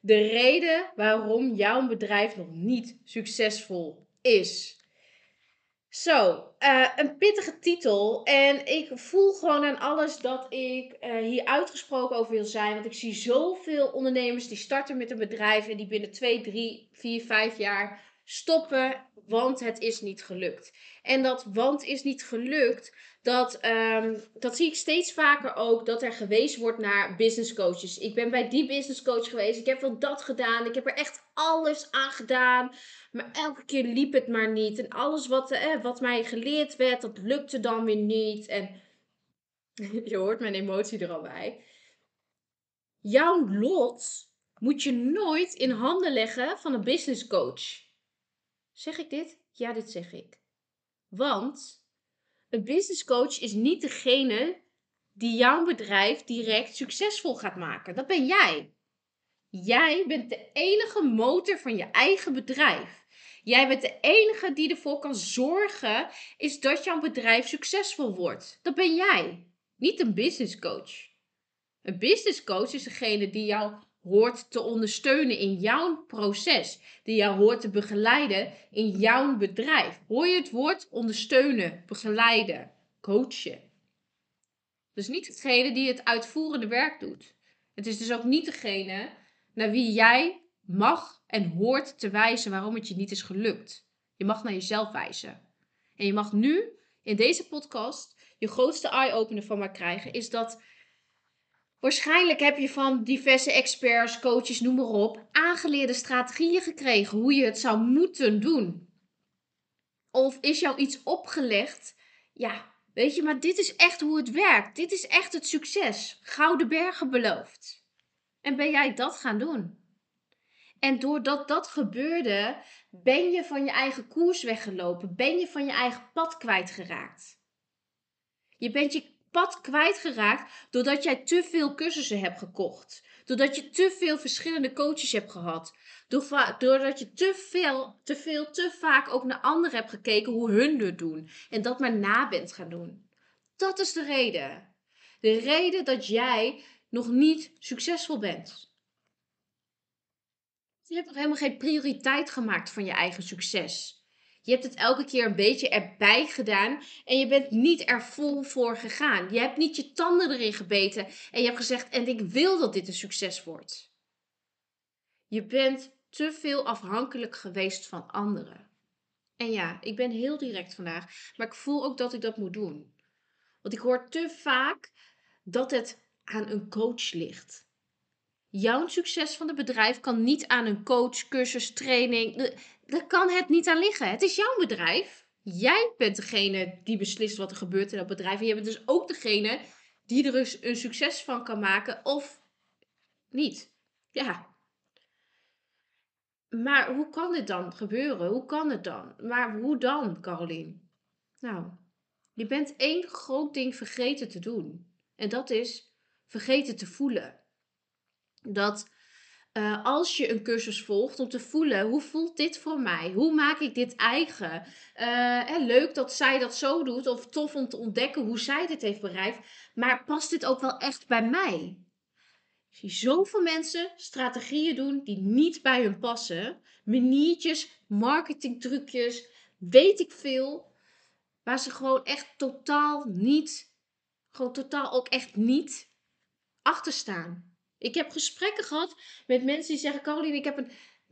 de reden waarom jouw bedrijf nog niet succesvol is. Zo, uh, een pittige titel. En ik voel gewoon aan alles dat ik uh, hier uitgesproken over wil zijn. Want ik zie zoveel ondernemers die starten met een bedrijf en die binnen 2, 3, 4, 5 jaar stoppen, want het is niet gelukt. En dat want is niet gelukt, dat, um, dat zie ik steeds vaker ook, dat er gewezen wordt naar business coaches. Ik ben bij die business coach geweest, ik heb wel dat gedaan, ik heb er echt alles aan gedaan. Maar elke keer liep het maar niet. En alles wat, eh, wat mij geleerd werd, dat lukte dan weer niet. En je hoort mijn emotie er al bij. Jouw lot moet je nooit in handen leggen van een business coach. Zeg ik dit? Ja, dit zeg ik. Want een business coach is niet degene die jouw bedrijf direct succesvol gaat maken. Dat ben jij. Jij bent de enige motor van je eigen bedrijf. Jij bent de enige die ervoor kan zorgen is dat jouw bedrijf succesvol wordt. Dat ben jij. Niet een business coach. Een business coach is degene die jou hoort te ondersteunen in jouw proces, die jou hoort te begeleiden in jouw bedrijf. Hoor je het woord ondersteunen, begeleiden, coachen? Dus niet degene die het uitvoerende werk doet. Het is dus ook niet degene naar wie jij mag en hoort te wijzen waarom het je niet is gelukt. Je mag naar jezelf wijzen. En je mag nu in deze podcast je grootste eye-opener van mij krijgen, is dat Waarschijnlijk heb je van diverse experts, coaches, noem maar op, aangeleerde strategieën gekregen hoe je het zou moeten doen. Of is jou iets opgelegd? Ja, weet je, maar dit is echt hoe het werkt. Dit is echt het succes. Gouden bergen beloofd. En ben jij dat gaan doen? En doordat dat gebeurde, ben je van je eigen koers weggelopen. Ben je van je eigen pad kwijtgeraakt. Je bent je pad kwijtgeraakt doordat jij te veel cursussen hebt gekocht. Doordat je te veel verschillende coaches hebt gehad. Doordat je te veel, te veel, te vaak ook naar anderen hebt gekeken hoe hun het doen. En dat maar na bent gaan doen. Dat is de reden. De reden dat jij nog niet succesvol bent. Je hebt nog helemaal geen prioriteit gemaakt van je eigen succes. Je hebt het elke keer een beetje erbij gedaan en je bent niet er vol voor gegaan. Je hebt niet je tanden erin gebeten en je hebt gezegd: En ik wil dat dit een succes wordt. Je bent te veel afhankelijk geweest van anderen. En ja, ik ben heel direct vandaag, maar ik voel ook dat ik dat moet doen. Want ik hoor te vaak dat het aan een coach ligt. Jouw succes van het bedrijf kan niet aan een coach, cursus, training. Daar kan het niet aan liggen. Het is jouw bedrijf. Jij bent degene die beslist wat er gebeurt in dat bedrijf. En je bent dus ook degene die er een succes van kan maken of niet. Ja. Maar hoe kan dit dan gebeuren? Hoe kan het dan? Maar hoe dan, Caroline? Nou, je bent één groot ding vergeten te doen. En dat is vergeten te voelen dat uh, als je een cursus volgt om te voelen hoe voelt dit voor mij? Hoe maak ik dit eigen? Uh, leuk dat zij dat zo doet of tof om te ontdekken hoe zij dit heeft bereikt. Maar past dit ook wel echt bij mij? Ik zie zoveel mensen strategieën doen die niet bij hun passen. Maniertjes, marketingtrucjes, weet ik veel. Waar ze gewoon echt totaal niet, gewoon totaal ook echt niet achter staan. Ik heb gesprekken gehad met mensen die zeggen: Caroline, ik heb een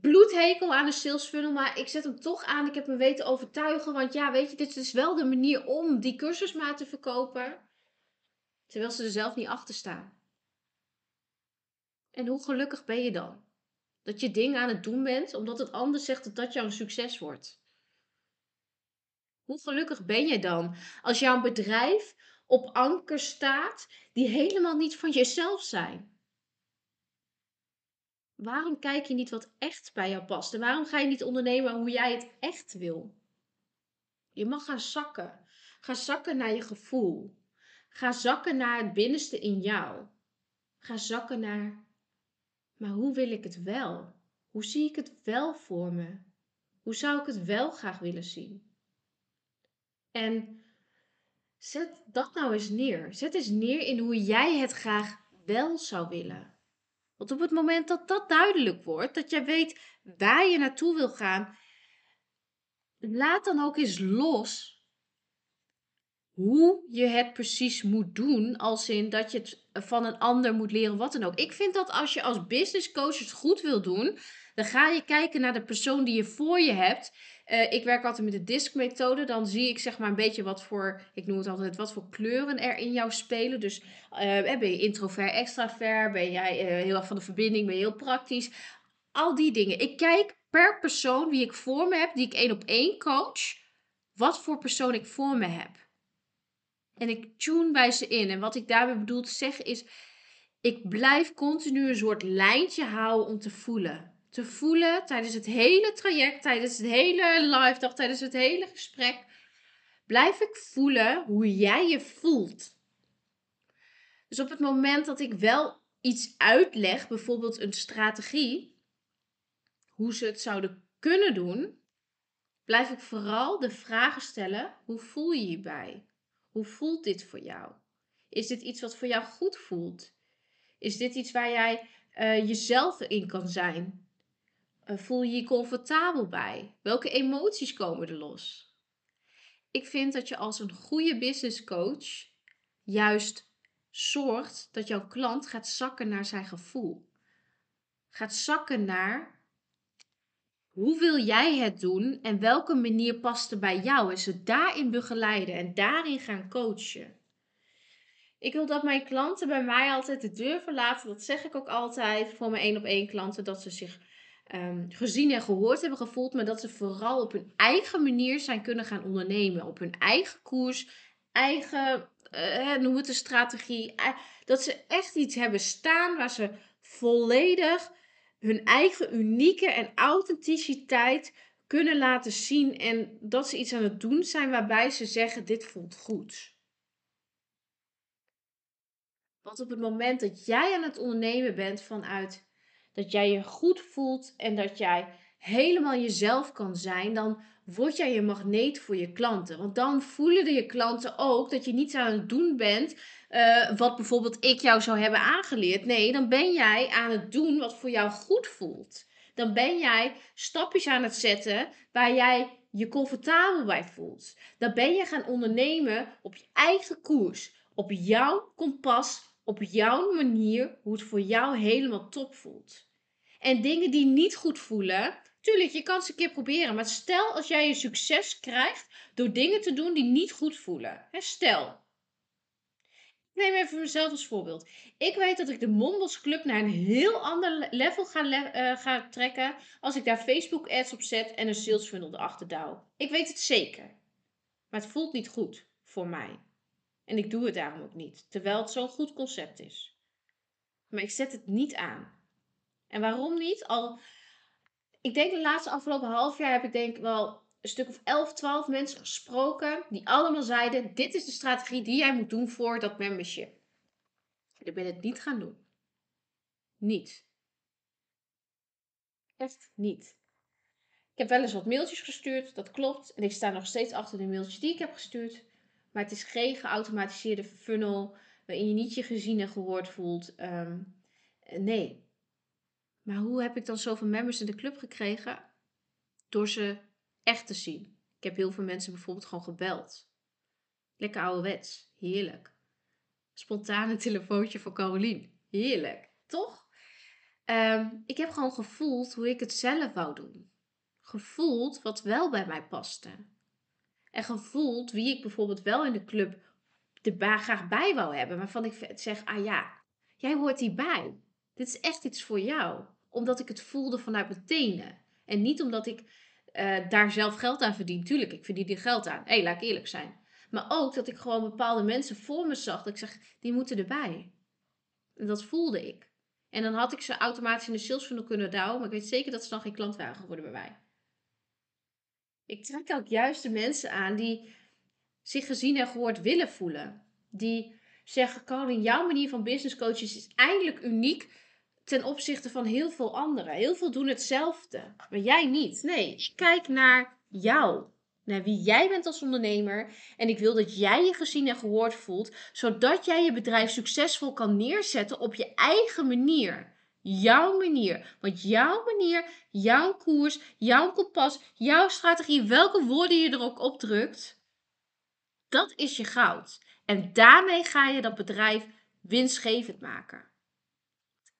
bloedhekel aan de sales funnel, maar ik zet hem toch aan. Ik heb me weten overtuigen, want ja, weet je, dit is wel de manier om die cursus maar te verkopen. Terwijl ze er zelf niet achter staan. En hoe gelukkig ben je dan? Dat je dingen aan het doen bent, omdat het ander zegt dat dat jouw succes wordt. Hoe gelukkig ben je dan als jouw bedrijf op anker staat die helemaal niet van jezelf zijn? Waarom kijk je niet wat echt bij jou past? En waarom ga je niet ondernemen hoe jij het echt wil? Je mag gaan zakken. Ga zakken naar je gevoel. Ga zakken naar het binnenste in jou. Ga zakken naar, maar hoe wil ik het wel? Hoe zie ik het wel voor me? Hoe zou ik het wel graag willen zien? En zet dat nou eens neer. Zet eens neer in hoe jij het graag wel zou willen. Want op het moment dat dat duidelijk wordt, dat jij weet waar je naartoe wil gaan, laat dan ook eens los hoe je het precies moet doen, als in dat je het van een ander moet leren, wat dan ook. Ik vind dat als je als business coach het goed wil doen, dan ga je kijken naar de persoon die je voor je hebt. Uh, ik werk altijd met de DISC-methode. Dan zie ik zeg maar een beetje wat voor, ik noem het altijd, wat voor kleuren er in jou spelen. Dus uh, ben je introvert, extravert? Ben jij uh, heel erg van de verbinding? Ben je heel praktisch? Al die dingen. Ik kijk per persoon wie ik voor me heb, die ik één op één coach, wat voor persoon ik voor me heb. En ik tune bij ze in. En wat ik daarmee bedoel te zeggen is, ik blijf continu een soort lijntje houden om te voelen. Te voelen tijdens het hele traject, tijdens het hele live dag, tijdens het hele gesprek. Blijf ik voelen hoe jij je voelt. Dus op het moment dat ik wel iets uitleg, bijvoorbeeld een strategie, hoe ze het zouden kunnen doen, blijf ik vooral de vragen stellen: hoe voel je je bij? Hoe voelt dit voor jou? Is dit iets wat voor jou goed voelt? Is dit iets waar jij uh, jezelf in kan zijn? Uh, voel je je comfortabel bij? Welke emoties komen er los? Ik vind dat je als een goede business coach juist zorgt dat jouw klant gaat zakken naar zijn gevoel. Gaat zakken naar hoe wil jij het doen en welke manier past er bij jou? En ze daarin begeleiden en daarin gaan coachen. Ik wil dat mijn klanten bij mij altijd de deur verlaten. Dat zeg ik ook altijd voor mijn één op één klanten. Dat ze zich um, gezien en gehoord hebben gevoeld. Maar dat ze vooral op hun eigen manier zijn kunnen gaan ondernemen. Op hun eigen koers, eigen, uh, noem het strategie. Dat ze echt iets hebben staan waar ze volledig hun eigen unieke en authenticiteit kunnen laten zien en dat ze iets aan het doen zijn waarbij ze zeggen: Dit voelt goed. Want op het moment dat jij aan het ondernemen bent vanuit dat jij je goed voelt en dat jij helemaal jezelf kan zijn, dan word jij je magneet voor je klanten. Want dan voelen je klanten ook dat je niet aan het doen bent uh, wat bijvoorbeeld ik jou zou hebben aangeleerd. Nee, dan ben jij aan het doen wat voor jou goed voelt. Dan ben jij stapjes aan het zetten waar jij je comfortabel bij voelt. Dan ben je gaan ondernemen op je eigen koers, op jouw kompas, op jouw manier, hoe het voor jou helemaal top voelt. En dingen die niet goed voelen, tuurlijk, je kan ze een keer proberen. Maar stel als jij je succes krijgt door dingen te doen die niet goed voelen. stel, neem even mezelf als voorbeeld. Ik weet dat ik de Mondos Club naar een heel ander level ga, uh, ga trekken als ik daar Facebook ads op zet en een sales funnel erachter douw. Ik weet het zeker. Maar het voelt niet goed voor mij. En ik doe het daarom ook niet, terwijl het zo'n goed concept is. Maar ik zet het niet aan. En waarom niet? Al, ik denk de laatste afgelopen half jaar heb ik denk wel een stuk of 11, 12 mensen gesproken die allemaal zeiden: dit is de strategie die jij moet doen voor dat membership. Ik ben het niet gaan doen. Niet. Echt niet. Ik heb wel eens wat mailtjes gestuurd, dat klopt. En ik sta nog steeds achter de mailtjes die ik heb gestuurd. Maar het is geen geautomatiseerde funnel waarin je niet je gezien en gehoord voelt. Ehm, nee. Maar hoe heb ik dan zoveel members in de club gekregen? Door ze echt te zien. Ik heb heel veel mensen bijvoorbeeld gewoon gebeld. Lekker ouderwets. Heerlijk. Spontane telefoontje voor Carolien. Heerlijk. Toch? Ehm, ik heb gewoon gevoeld hoe ik het zelf wou doen. Gevoeld wat wel bij mij paste. En gevoeld wie ik bijvoorbeeld wel in de club de graag bij wou hebben. Waarvan ik zeg, ah ja, jij hoort hierbij. Dit is echt iets voor jou. Omdat ik het voelde vanuit mijn tenen. En niet omdat ik uh, daar zelf geld aan verdien. Tuurlijk, ik verdien er geld aan. Hé, hey, laat ik eerlijk zijn. Maar ook dat ik gewoon bepaalde mensen voor me zag. Dat ik zeg, die moeten erbij. En dat voelde ik. En dan had ik ze automatisch in de sales funnel kunnen douwen. Maar ik weet zeker dat ze dan geen klant waren geworden bij mij. Ik trek ook juist de mensen aan die zich gezien en gehoord willen voelen. Die zeggen, Colin, jouw manier van business coachen is eindelijk uniek ten opzichte van heel veel anderen. Heel veel doen hetzelfde, maar jij niet. Nee, kijk naar jou. Naar wie jij bent als ondernemer. En ik wil dat jij je gezien en gehoord voelt, zodat jij je bedrijf succesvol kan neerzetten op je eigen manier. Jouw manier. Want jouw manier, jouw koers, jouw kompas, jouw strategie, welke woorden je er ook opdrukt, dat is je goud. En daarmee ga je dat bedrijf winstgevend maken.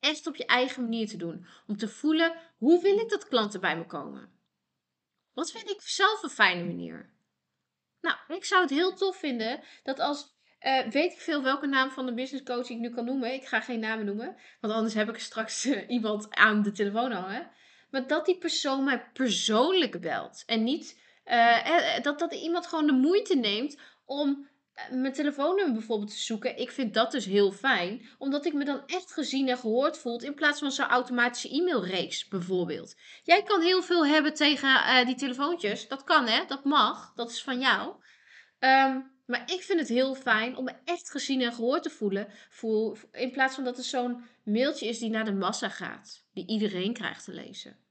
Echt op je eigen manier te doen. Om te voelen, hoe wil ik dat klanten bij me komen? Wat vind ik zelf een fijne manier? Nou, ik zou het heel tof vinden dat als uh, weet ik veel welke naam van de business coach ik nu kan noemen. Ik ga geen namen noemen, want anders heb ik straks uh, iemand aan de telefoon hangen. Maar dat die persoon mij persoonlijk belt. En niet uh, dat, dat iemand gewoon de moeite neemt om mijn telefoonnummer bijvoorbeeld te zoeken. Ik vind dat dus heel fijn, omdat ik me dan echt gezien en gehoord voel in plaats van zo'n automatische e-mailreeks bijvoorbeeld. Jij kan heel veel hebben tegen die telefoontjes. Dat kan hè, dat mag. Dat is van jou. Um, maar ik vind het heel fijn om me echt gezien en gehoord te voelen. Voel, in plaats van dat het zo'n mailtje is die naar de massa gaat. Die iedereen krijgt te lezen.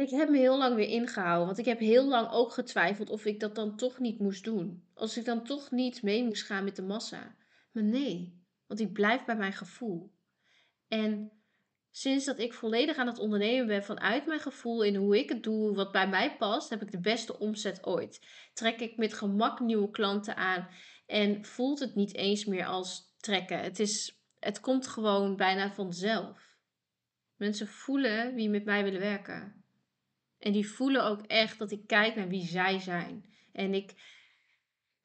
Ik heb me heel lang weer ingehouden. Want ik heb heel lang ook getwijfeld of ik dat dan toch niet moest doen. Als ik dan toch niet mee moest gaan met de massa. Maar nee, want ik blijf bij mijn gevoel. En Sinds dat ik volledig aan het ondernemen ben vanuit mijn gevoel in hoe ik het doe, wat bij mij past, heb ik de beste omzet ooit. Trek ik met gemak nieuwe klanten aan en voelt het niet eens meer als trekken. Het, is, het komt gewoon bijna vanzelf. Mensen voelen wie met mij willen werken. En die voelen ook echt dat ik kijk naar wie zij zijn. En ik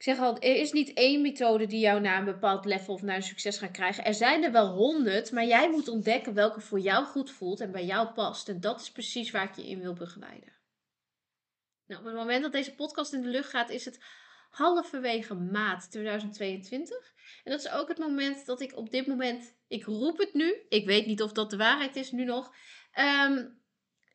ik zeg al, er is niet één methode die jou naar een bepaald level of naar een succes gaat krijgen. Er zijn er wel honderd, maar jij moet ontdekken welke voor jou goed voelt en bij jou past. En dat is precies waar ik je in wil begeleiden. Nou, op het moment dat deze podcast in de lucht gaat, is het halverwege maart 2022. En dat is ook het moment dat ik op dit moment, ik roep het nu, ik weet niet of dat de waarheid is nu nog, um,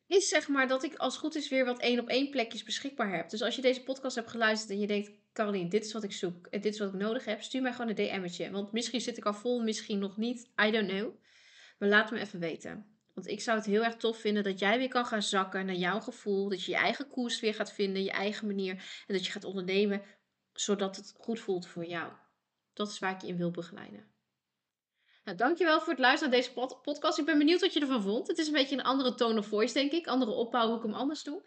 is zeg maar dat ik als goed is weer wat één op één plekjes beschikbaar heb. Dus als je deze podcast hebt geluisterd en je denkt, Caroline, dit is wat ik zoek en dit is wat ik nodig heb, stuur mij gewoon een DM'tje. Want misschien zit ik al vol, misschien nog niet. I don't know. Maar laat me even weten. Want ik zou het heel erg tof vinden dat jij weer kan gaan zakken naar jouw gevoel. Dat je je eigen koers weer gaat vinden, je eigen manier. En dat je gaat ondernemen zodat het goed voelt voor jou. Dat is waar ik je in wil begeleiden. Nou, dankjewel voor het luisteren naar deze podcast. Ik ben benieuwd wat je ervan vond. Het is een beetje een andere tone of voice, denk ik. Andere opbouw, ik hem anders doe.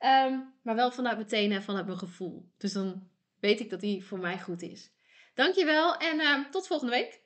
Um, maar wel vanuit mijn tenen en vanuit mijn gevoel. Dus dan weet ik dat die voor mij goed is. Dankjewel en uh, tot volgende week.